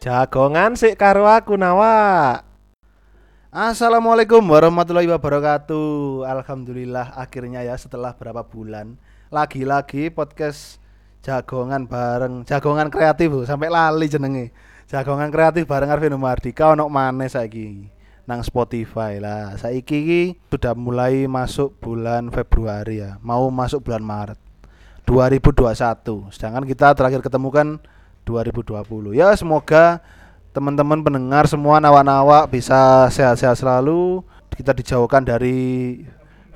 Jagongan sik karo aku nawa. Assalamualaikum warahmatullahi wabarakatuh. Alhamdulillah akhirnya ya setelah berapa bulan lagi-lagi podcast jagongan bareng jagongan kreatif sampai lali jenenge. Jagongan kreatif bareng Arvin Mardika ono maneh saiki nang Spotify lah. Saiki iki sudah mulai masuk bulan Februari ya, mau masuk bulan Maret 2021. Sedangkan kita terakhir ketemu kan 2020. Ya semoga teman-teman pendengar semua nawa-nawa bisa sehat-sehat selalu. Kita dijauhkan dari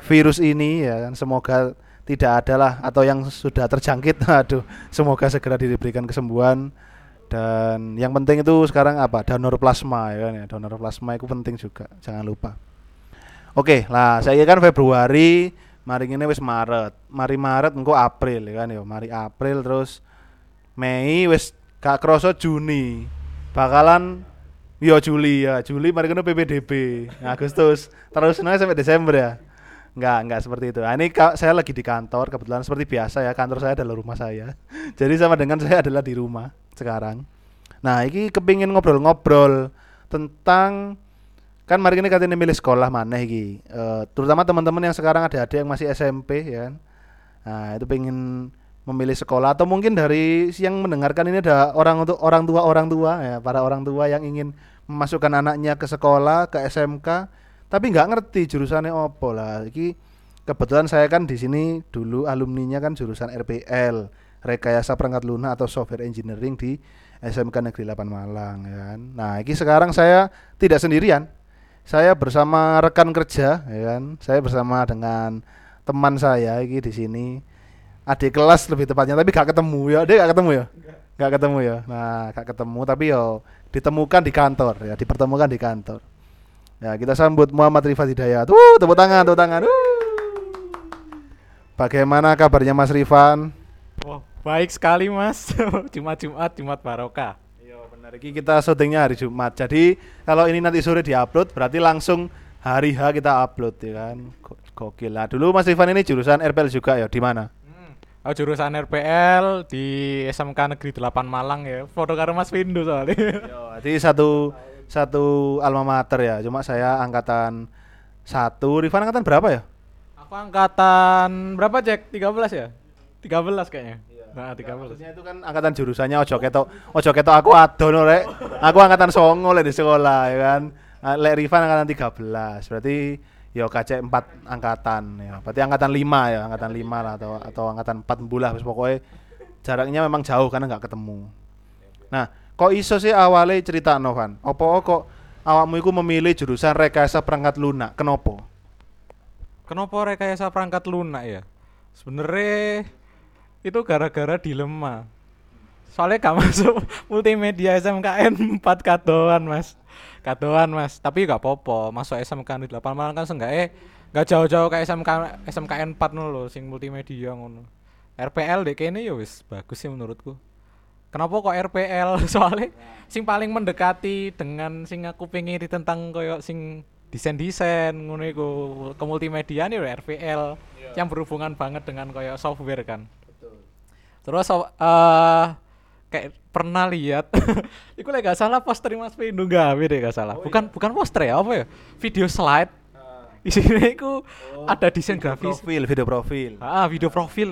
virus ini ya kan. Semoga tidak ada lah atau yang sudah terjangkit. Aduh semoga segera diberikan kesembuhan. Dan yang penting itu sekarang apa? Donor plasma ya kan ya. Donor plasma itu penting juga jangan lupa. Oke lah saya kan Februari mari ini wis Maret. Mari Maret engko April ya kan ya. Mari April terus Mei wis gak kroso Juni bakalan yo Juli ya Juli mari kena PPDB Agustus terus sampai Desember ya Enggak, enggak seperti itu. Nah, ini saya lagi di kantor, kebetulan seperti biasa ya, kantor saya adalah rumah saya. Jadi sama dengan saya adalah di rumah sekarang. Nah, ini kepingin ngobrol-ngobrol tentang kan mari ini katanya milih sekolah mana iki. Uh, terutama teman-teman yang sekarang ada adik yang masih SMP ya kan. Nah, itu pengen memilih sekolah atau mungkin dari yang mendengarkan ini ada orang untuk orang tua orang tua ya para orang tua yang ingin memasukkan anaknya ke sekolah ke SMK tapi nggak ngerti jurusannya opo lah. Iki kebetulan saya kan di sini dulu alumninya kan jurusan RPL rekayasa perangkat lunak atau software engineering di SMK Negeri 8 Malang ya kan. Nah ini sekarang saya tidak sendirian. Saya bersama rekan kerja ya kan. Saya bersama dengan teman saya ini di sini adik kelas lebih tepatnya tapi gak ketemu ya. Dia gak ketemu ya? Gak ketemu ya? Nah gak ketemu tapi yo ditemukan di kantor ya dipertemukan di kantor. Ya kita sambut Muhammad Rifat Hidayat. Uh tepuk tangan tepuk tangan. Uh. bagaimana kabarnya Mas Rifan? Oh baik sekali Mas. Jumat Jumat Jumat Barokah. Iya benar. Ini kita syutingnya hari Jumat. Jadi kalau ini nanti sore diupload berarti langsung hari H kita upload ya kan? Gokil. Lah dulu Mas Rifan ini jurusan RPL juga ya? Di mana Oh, jurusan RPL di SMK Negeri 8 Malang ya. Foto karo Mas Windu soalnya. Yo, jadi satu satu alma mater ya. Cuma saya angkatan satu. Rifan angkatan berapa ya? Aku angkatan berapa, Jack? 13 ya? 13 kayaknya. Iya. Nah, 13. Maksudnya itu kan angkatan jurusannya ojo keto. Ojo keto aku adon rek. Aku angkatan songo di sekolah ya kan. Lek Rifan angkatan 13. Berarti ya KC 4 angkatan ya. Berarti angkatan 5 ya, angkatan 5 lah atau atau angkatan 4 bulah pokoknya jaraknya memang jauh karena nggak ketemu. Nah, kok iso sih awalnya cerita Novan? Apa kok awakmu itu memilih jurusan rekayasa perangkat lunak? Kenapa? Kenapa rekayasa perangkat lunak ya? Sebenarnya itu gara-gara dilema. Soalnya gak masuk multimedia SMKN 4 kadoan, Mas kadoan mas. Tapi gak popo masuk SMK di 8 malam kan eh gak jauh-jauh kayak SMK SMKN 4 lo sing multimedia ngono. RPL deh kayaknya ya wis bagus sih menurutku. Kenapa kok RPL soalnya sing paling mendekati dengan sing aku pengen tentang koyo sing desain desain ngono iku ke multimedia nih RPL yeah. yang berhubungan banget dengan koyo software kan. Betul. terus uh, kayak pernah lihat. Itu lagi gak salah poster Mas Pindu gawe deh gak salah. Oh, bukan iya. bukan poster ya apa ya? Video slide. Uh. di sini aku oh, ada desain video grafis. profil video profil. Ah video profil.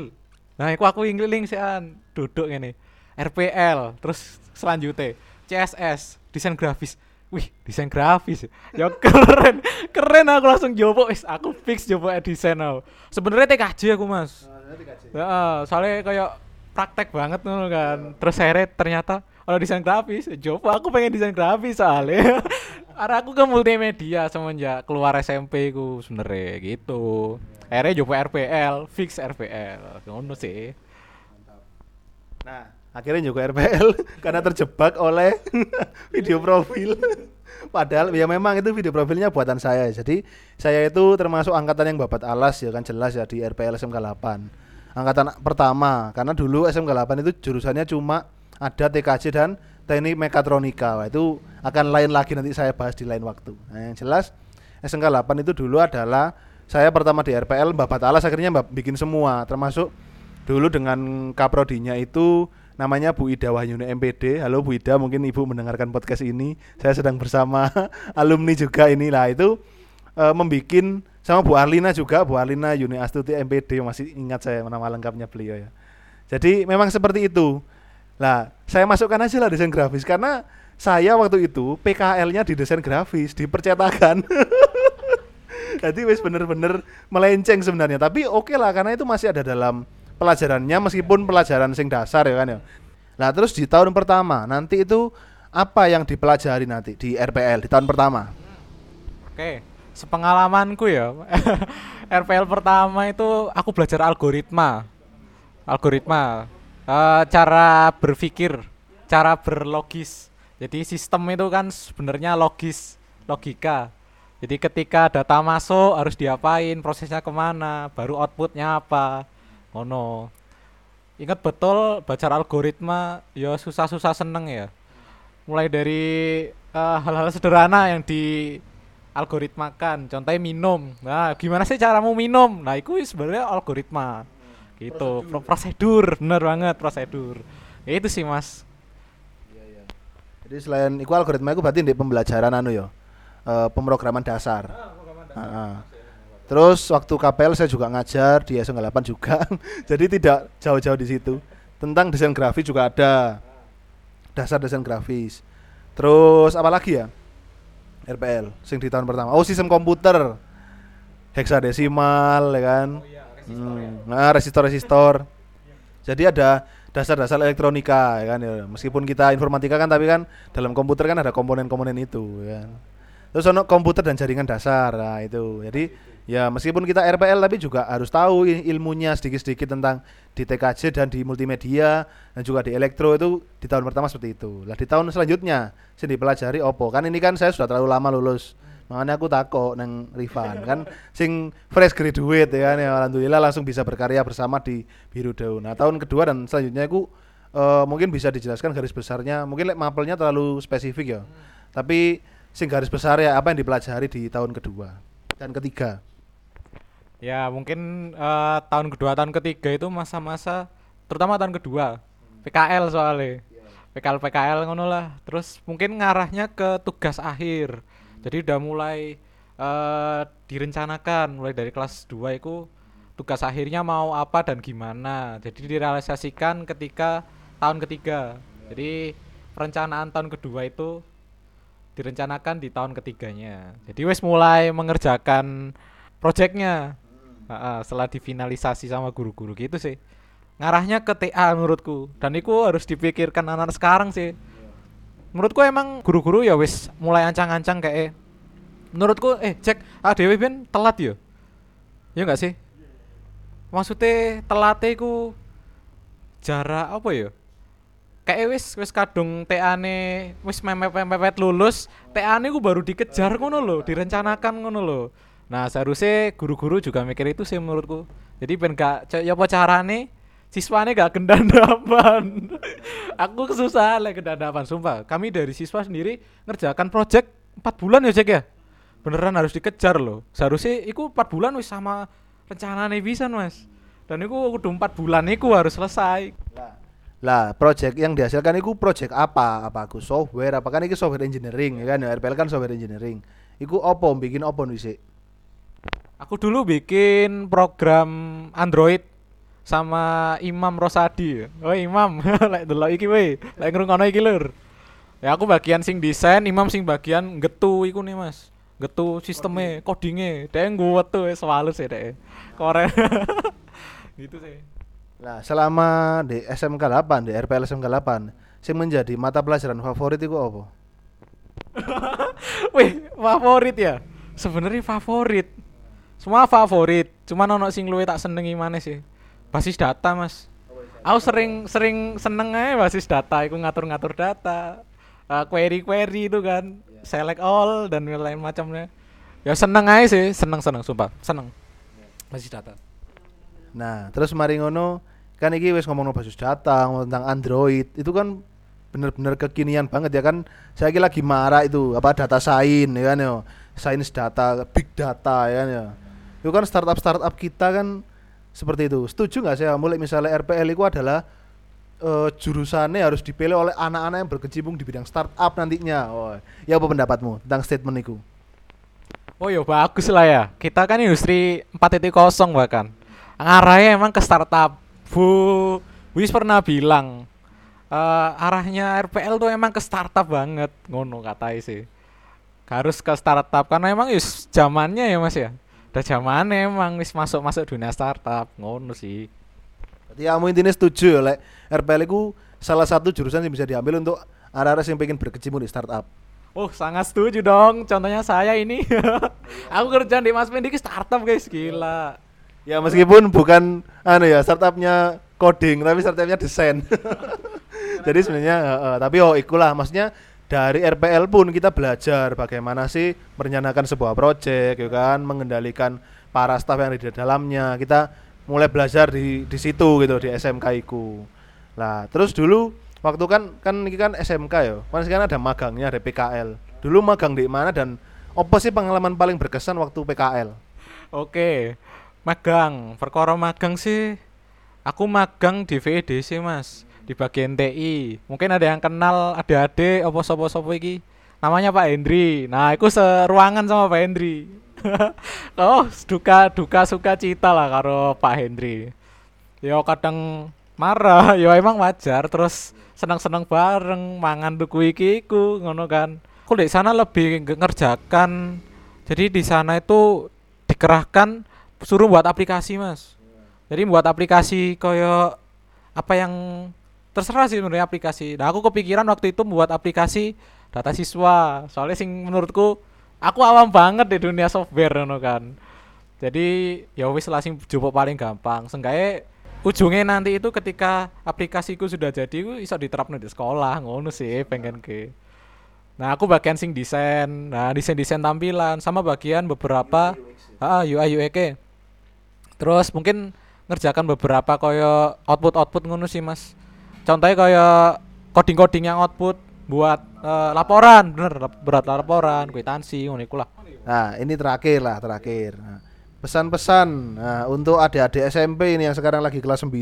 Nah aku aku ingin sean duduk ini RPL terus selanjutnya CSS desain grafis. Wih desain grafis. Ya keren. Keren aku langsung jopo wis aku fix jopo desain aku. Sebenarnya TKJ aku mas. Oh, ya, soalnya kayak praktek banget nih kan. Terus seret ternyata kalau desain grafis. Coba aku pengen desain grafis soalnya. Karena aku ke multimedia semenjak keluar SMP ku sebenernya gitu. Akhirnya coba RPL fix RPL ngono sih. Nah akhirnya juga RPL karena terjebak oleh video profil. Padahal ya memang itu video profilnya buatan saya. Jadi saya itu termasuk angkatan yang babat alas ya kan jelas ya di RPL SMK 8 angkatan pertama. Karena dulu SMK 8 itu jurusannya cuma ada TKJ dan teknik mekatronika. Wah, itu akan lain lagi nanti saya bahas di lain waktu. Nah, yang jelas SMK 8 itu dulu adalah saya pertama di RPL Mbak Batalas akhirnya Mbak bikin semua. Termasuk dulu dengan kaprodinya itu namanya Bu Ida Wahyuni MPD. Halo Bu Ida, mungkin Ibu mendengarkan podcast ini. Saya sedang bersama alumni juga ini. Lah itu uh, membikin sama Bu Arlina juga, Bu Arlina Yuni Astuti MPD masih ingat saya nama lengkapnya beliau ya. Jadi memang seperti itu. Lah, saya masukkan aja lah desain grafis karena saya waktu itu PKL-nya di desain grafis di percetakan. Jadi wis bener-bener melenceng sebenarnya, tapi oke okay lah karena itu masih ada dalam pelajarannya meskipun pelajaran sing dasar ya kan ya. Nah, terus di tahun pertama nanti itu apa yang dipelajari nanti di RPL di tahun pertama? Oke, sepengalamanku ya. RPL pertama itu aku belajar algoritma. Algoritma uh, cara berpikir, cara berlogis. Jadi sistem itu kan sebenarnya logis, logika. Jadi ketika data masuk harus diapain, prosesnya ke mana, baru outputnya apa, ngono. Ingat betul baca algoritma, ya susah-susah seneng ya. Mulai dari eh, hal-hal uh, sederhana yang di algoritmakan, contohnya minum. Nah, gimana sih caramu minum? Nah, itu sebenarnya algoritma. Gitu, prosedur, prosedur bener banget prosedur. Ya itu sih, Mas. Iya, iya. Jadi selain itu algoritma itu berarti di pembelajaran anu ya uh, pemrograman dasar. Ah, uh, uh. Terus waktu KPL saya juga ngajar di S8 juga. Jadi tidak jauh-jauh di situ. Tentang desain grafis juga ada. Dasar desain grafis. Terus apa lagi ya? RPL sing di tahun pertama. Oh, sistem komputer. Heksadesimal ya kan. Oh, iya, resistor, hmm. ya. Nah, resistor-resistor. Jadi ada dasar-dasar elektronika ya kan ya. Meskipun kita informatika kan tapi kan dalam komputer kan ada komponen-komponen itu ya. Kan? Terus ono komputer dan jaringan dasar. Nah, itu. Jadi ya meskipun kita RPL tapi juga harus tahu ilmunya sedikit-sedikit tentang di TKJ dan di multimedia dan juga di elektro itu di tahun pertama seperti itu. Lah di tahun selanjutnya sing dipelajari opo. Kan ini kan saya sudah terlalu lama lulus. Makanya aku takut neng Rifan kan sing fresh graduate ya kan ya alhamdulillah langsung bisa berkarya bersama di Biru Daun. Nah, tahun kedua dan selanjutnya aku uh, mungkin bisa dijelaskan garis besarnya. Mungkin like, mapelnya terlalu spesifik ya. Hmm. Tapi sing garis besar ya apa yang dipelajari di tahun kedua dan ketiga ya mungkin uh, tahun kedua tahun ketiga itu masa-masa terutama tahun kedua PKL soalnya. PKL PKL ngono lah. Terus mungkin ngarahnya ke tugas akhir. Jadi udah mulai uh, direncanakan mulai dari kelas 2 itu tugas akhirnya mau apa dan gimana. Jadi direalisasikan ketika tahun ketiga. Jadi perencanaan tahun kedua itu direncanakan di tahun ketiganya. Jadi wes mulai mengerjakan proyeknya hmm. Uh, setelah difinalisasi sama guru-guru gitu sih. Ngarahnya ke TA menurutku dan itu harus dipikirkan anak, -anak sekarang sih. Menurutku emang guru-guru ya wes mulai ancang-ancang kayak menurutku eh cek ah dewi ben telat ya. Ya enggak sih? Maksudnya telatnya ku jarak apa ya? kayak wis wis kadung TA-ne wis mepet-mepet lulus, TA-ne ku baru dikejar ngono lho, direncanakan ngono lho. Nah, seharusnya guru-guru juga mikir itu sih menurutku. Jadi ben gak ya apa carane siswane gak gendandapan. Aku kesusahan lah gendandapan, sumpah. Kami dari siswa sendiri ngerjakan project 4 bulan ya, Cek ya. Beneran harus dikejar loh. Seharusnya iku 4 bulan wis sama rencanane bisa, Mas. Dan iku udah 4 bulan iku harus selesai. Nah lah, project yang dihasilkan itu project apa? Apa aku software? Apa kan ini software engineering ya kan? RPL kan software engineering. Iku opo bikin opo sih? Aku dulu bikin program Android sama Imam Rosadi. Oh Imam, lek delok iki we, lek ngrungokno iki lur. Ya aku bagian sing desain, Imam sing bagian getu iku nih Mas. Getu sistemnya, codingnya. Dek nggo wetu wis walus ya dek. Keren. gitu sih. Nah, selama di SMK 8, di RPL SMK 8, sing menjadi mata pelajaran favorit itu apa? Wih, favorit ya? Sebenarnya favorit. Semua favorit. Cuma nono sing luwe tak senengi mana sih? Basis data, Mas. Aku sering sering seneng aja basis data, aku ngatur-ngatur data. Uh, query-query itu kan, yeah. select all dan lain macamnya. Ya seneng aja sih, seneng-seneng sumpah, seneng. Basis data. Nah, terus mari ngono kan iki wis ngomong basis data ngomong tentang Android itu kan bener-bener kekinian banget ya kan saya lagi marah itu apa data sains ya kan ya sains data big data ya kan ya itu kan startup startup kita kan seperti itu setuju nggak saya mulai misalnya RPL itu adalah eh, jurusannya harus dipilih oleh anak-anak yang berkecimpung di bidang startup nantinya. Oh, ya apa pendapatmu tentang statement itu? Oh ya bagus lah ya. Kita kan industri 4.0 bahkan. Arahnya emang ke startup. Bu Wis pernah bilang eh, arahnya RPL tuh emang ke startup banget ngono katai sih. Harus ke startup karena emang yus zamannya ya Mas ya. Udah zamannya emang wis masuk-masuk dunia startup ngono sih. Berarti kamu intinya setuju ya, lek RPL itu salah satu jurusan yang bisa diambil untuk arah-arah yang pengen berkecimpung di startup. Oh sangat setuju dong. Contohnya saya ini. Aku kerja di Mas Mendik startup guys gila. Ya meskipun bukan anu ya startupnya coding tapi startupnya desain. Jadi sebenarnya eh, eh, tapi oh ikulah maksudnya dari RPL pun kita belajar bagaimana sih merencanakan sebuah proyek ya kan, mengendalikan para staf yang ada di dalamnya. Kita mulai belajar di di situ gitu di SMK iku. Lah, terus dulu waktu kan kan ini kan SMK ya. Kan sekarang ada magangnya ada PKL. Dulu magang di mana dan apa sih pengalaman paling berkesan waktu PKL? Oke. Magang, perkara magang sih aku magang di VEDC Mas, di bagian TI. Mungkin ada yang kenal ada adik apa sopo-sopo iki. Namanya Pak Hendri. Nah, aku seruangan sama Pak Hendri. oh, duka duka suka cita lah karo Pak Hendri. Yo kadang marah, yo emang wajar terus senang-senang bareng mangan tuku iki iku ngono kan. Aku di sana lebih nge- ngerjakan jadi di sana itu dikerahkan suruh buat aplikasi, Mas. Jadi buat aplikasi koyo apa yang terserah sih sebenarnya aplikasi. Nah, aku kepikiran waktu itu membuat aplikasi data siswa. Soalnya sing menurutku aku awam banget di dunia software ngono kan. Jadi ya wis lah sing jopo paling gampang. Seenggaknya ujungnya nanti itu ketika aplikasiku sudah jadi ku iso diterapno di sekolah ngono sih pengen ke. Nah, aku bagian sing desain. Nah, desain-desain tampilan sama bagian beberapa ah UI UX. Terus mungkin ngerjakan beberapa koyo output-output ngono sih, Mas. Contohnya koyo coding-coding yang output buat eh, laporan, bener berat laporan, kwitansi ngono lah. Nah, ini terakhir lah, terakhir. Nah, pesan-pesan nah, untuk adik-adik SMP ini yang sekarang lagi kelas 9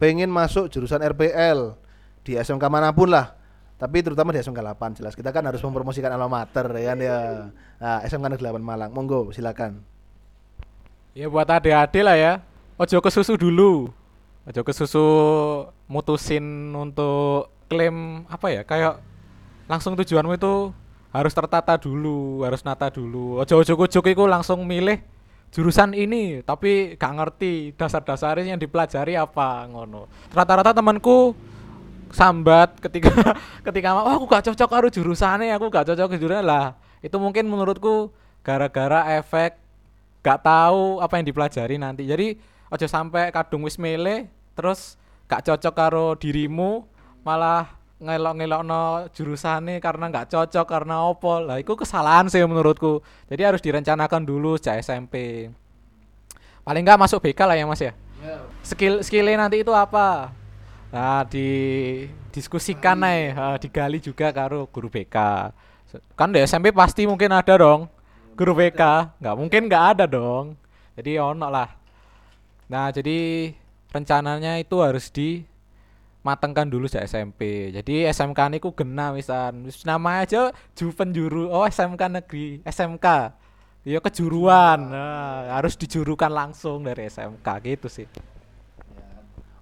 pengen masuk jurusan RPL di SMK mana pun lah. Tapi terutama di SMK 8 jelas. Kita kan harus mempromosikan alma mater ya kan ya. Nah, SMK Negeri 8 Malang. Monggo, silakan. Ya buat adik-adik lah ya. Ojo ke susu dulu. Ojo ke susu mutusin untuk klaim apa ya? Kayak langsung tujuanmu itu harus tertata dulu, harus nata dulu. Ojo ojo ojo iku langsung milih jurusan ini tapi gak ngerti dasar-dasarnya yang dipelajari apa ngono. Rata-rata temanku sambat ketika ketika oh aku gak cocok karo jurusannya, aku gak cocok ke jurusan lah. Itu mungkin menurutku gara-gara efek gak tahu apa yang dipelajari nanti. Jadi aja sampai kadung wis mele terus gak cocok karo dirimu malah ngelok-ngelokno jurusane karena nggak cocok karena opo. Lah itu kesalahan sih menurutku. Jadi harus direncanakan dulu sejak SMP paling nggak masuk BK lah ya mas ya? Skill skillnya nanti itu apa? Nah di diskusikan nih digali juga karo guru BK kan di SMP pasti mungkin ada dong guru BK nggak mungkin nggak ada dong. Jadi ono lah nah jadi rencananya itu harus di matengkan dulu sejak SMP. Jadi SMK niku gena misan. Wis nama aja ju penjuru. Oh SMK negeri, SMK. Ya kejuruan. Nah, harus dijurukan langsung dari SMK gitu sih.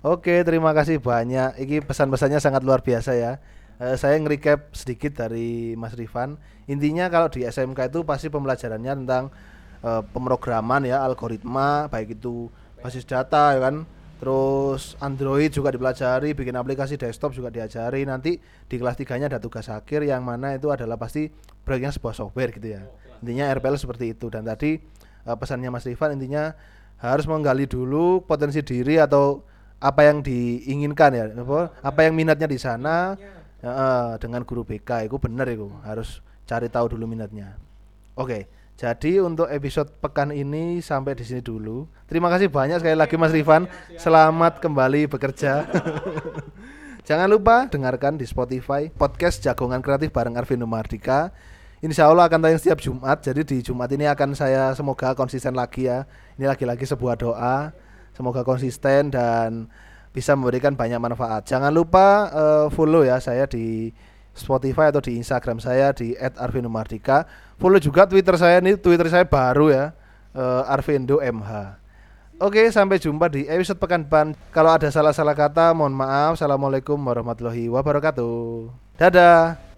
Oke, terima kasih banyak. Iki pesan-pesannya sangat luar biasa ya. Eh, saya nge-recap sedikit dari Mas Rifan. Intinya kalau di SMK itu pasti pembelajarannya tentang eh, pemrograman ya, algoritma, baik itu basis data ya kan. Terus Android juga dipelajari, bikin aplikasi desktop juga diajari. Nanti di kelas 3-nya ada tugas akhir yang mana itu adalah pasti proyeknya sebuah software gitu ya. Intinya RPL seperti itu. Dan tadi eh, pesannya Mas Rifan intinya harus menggali dulu potensi diri atau apa yang diinginkan ya. Apa, apa yang minatnya di sana. Eh, dengan guru BK itu bener itu. Harus cari tahu dulu minatnya. Oke jadi untuk episode pekan ini sampai di sini dulu. Terima kasih banyak sekali lagi Mas Rifan. Selamat kembali bekerja. Jangan lupa dengarkan di Spotify podcast Jagongan Kreatif bareng Arvino Mardika Insya Allah akan tayang setiap Jumat. Jadi di Jumat ini akan saya semoga konsisten lagi ya. Ini lagi-lagi sebuah doa. Semoga konsisten dan bisa memberikan banyak manfaat. Jangan lupa eh, follow ya saya di Spotify atau di Instagram saya di @arvindomardika. Follow juga Twitter saya nih, Twitter saya baru ya, eh, Arvindo MH. Oke, sampai jumpa di episode pekan depan. Kalau ada salah-salah kata, mohon maaf. Assalamualaikum warahmatullahi wabarakatuh. Dadah.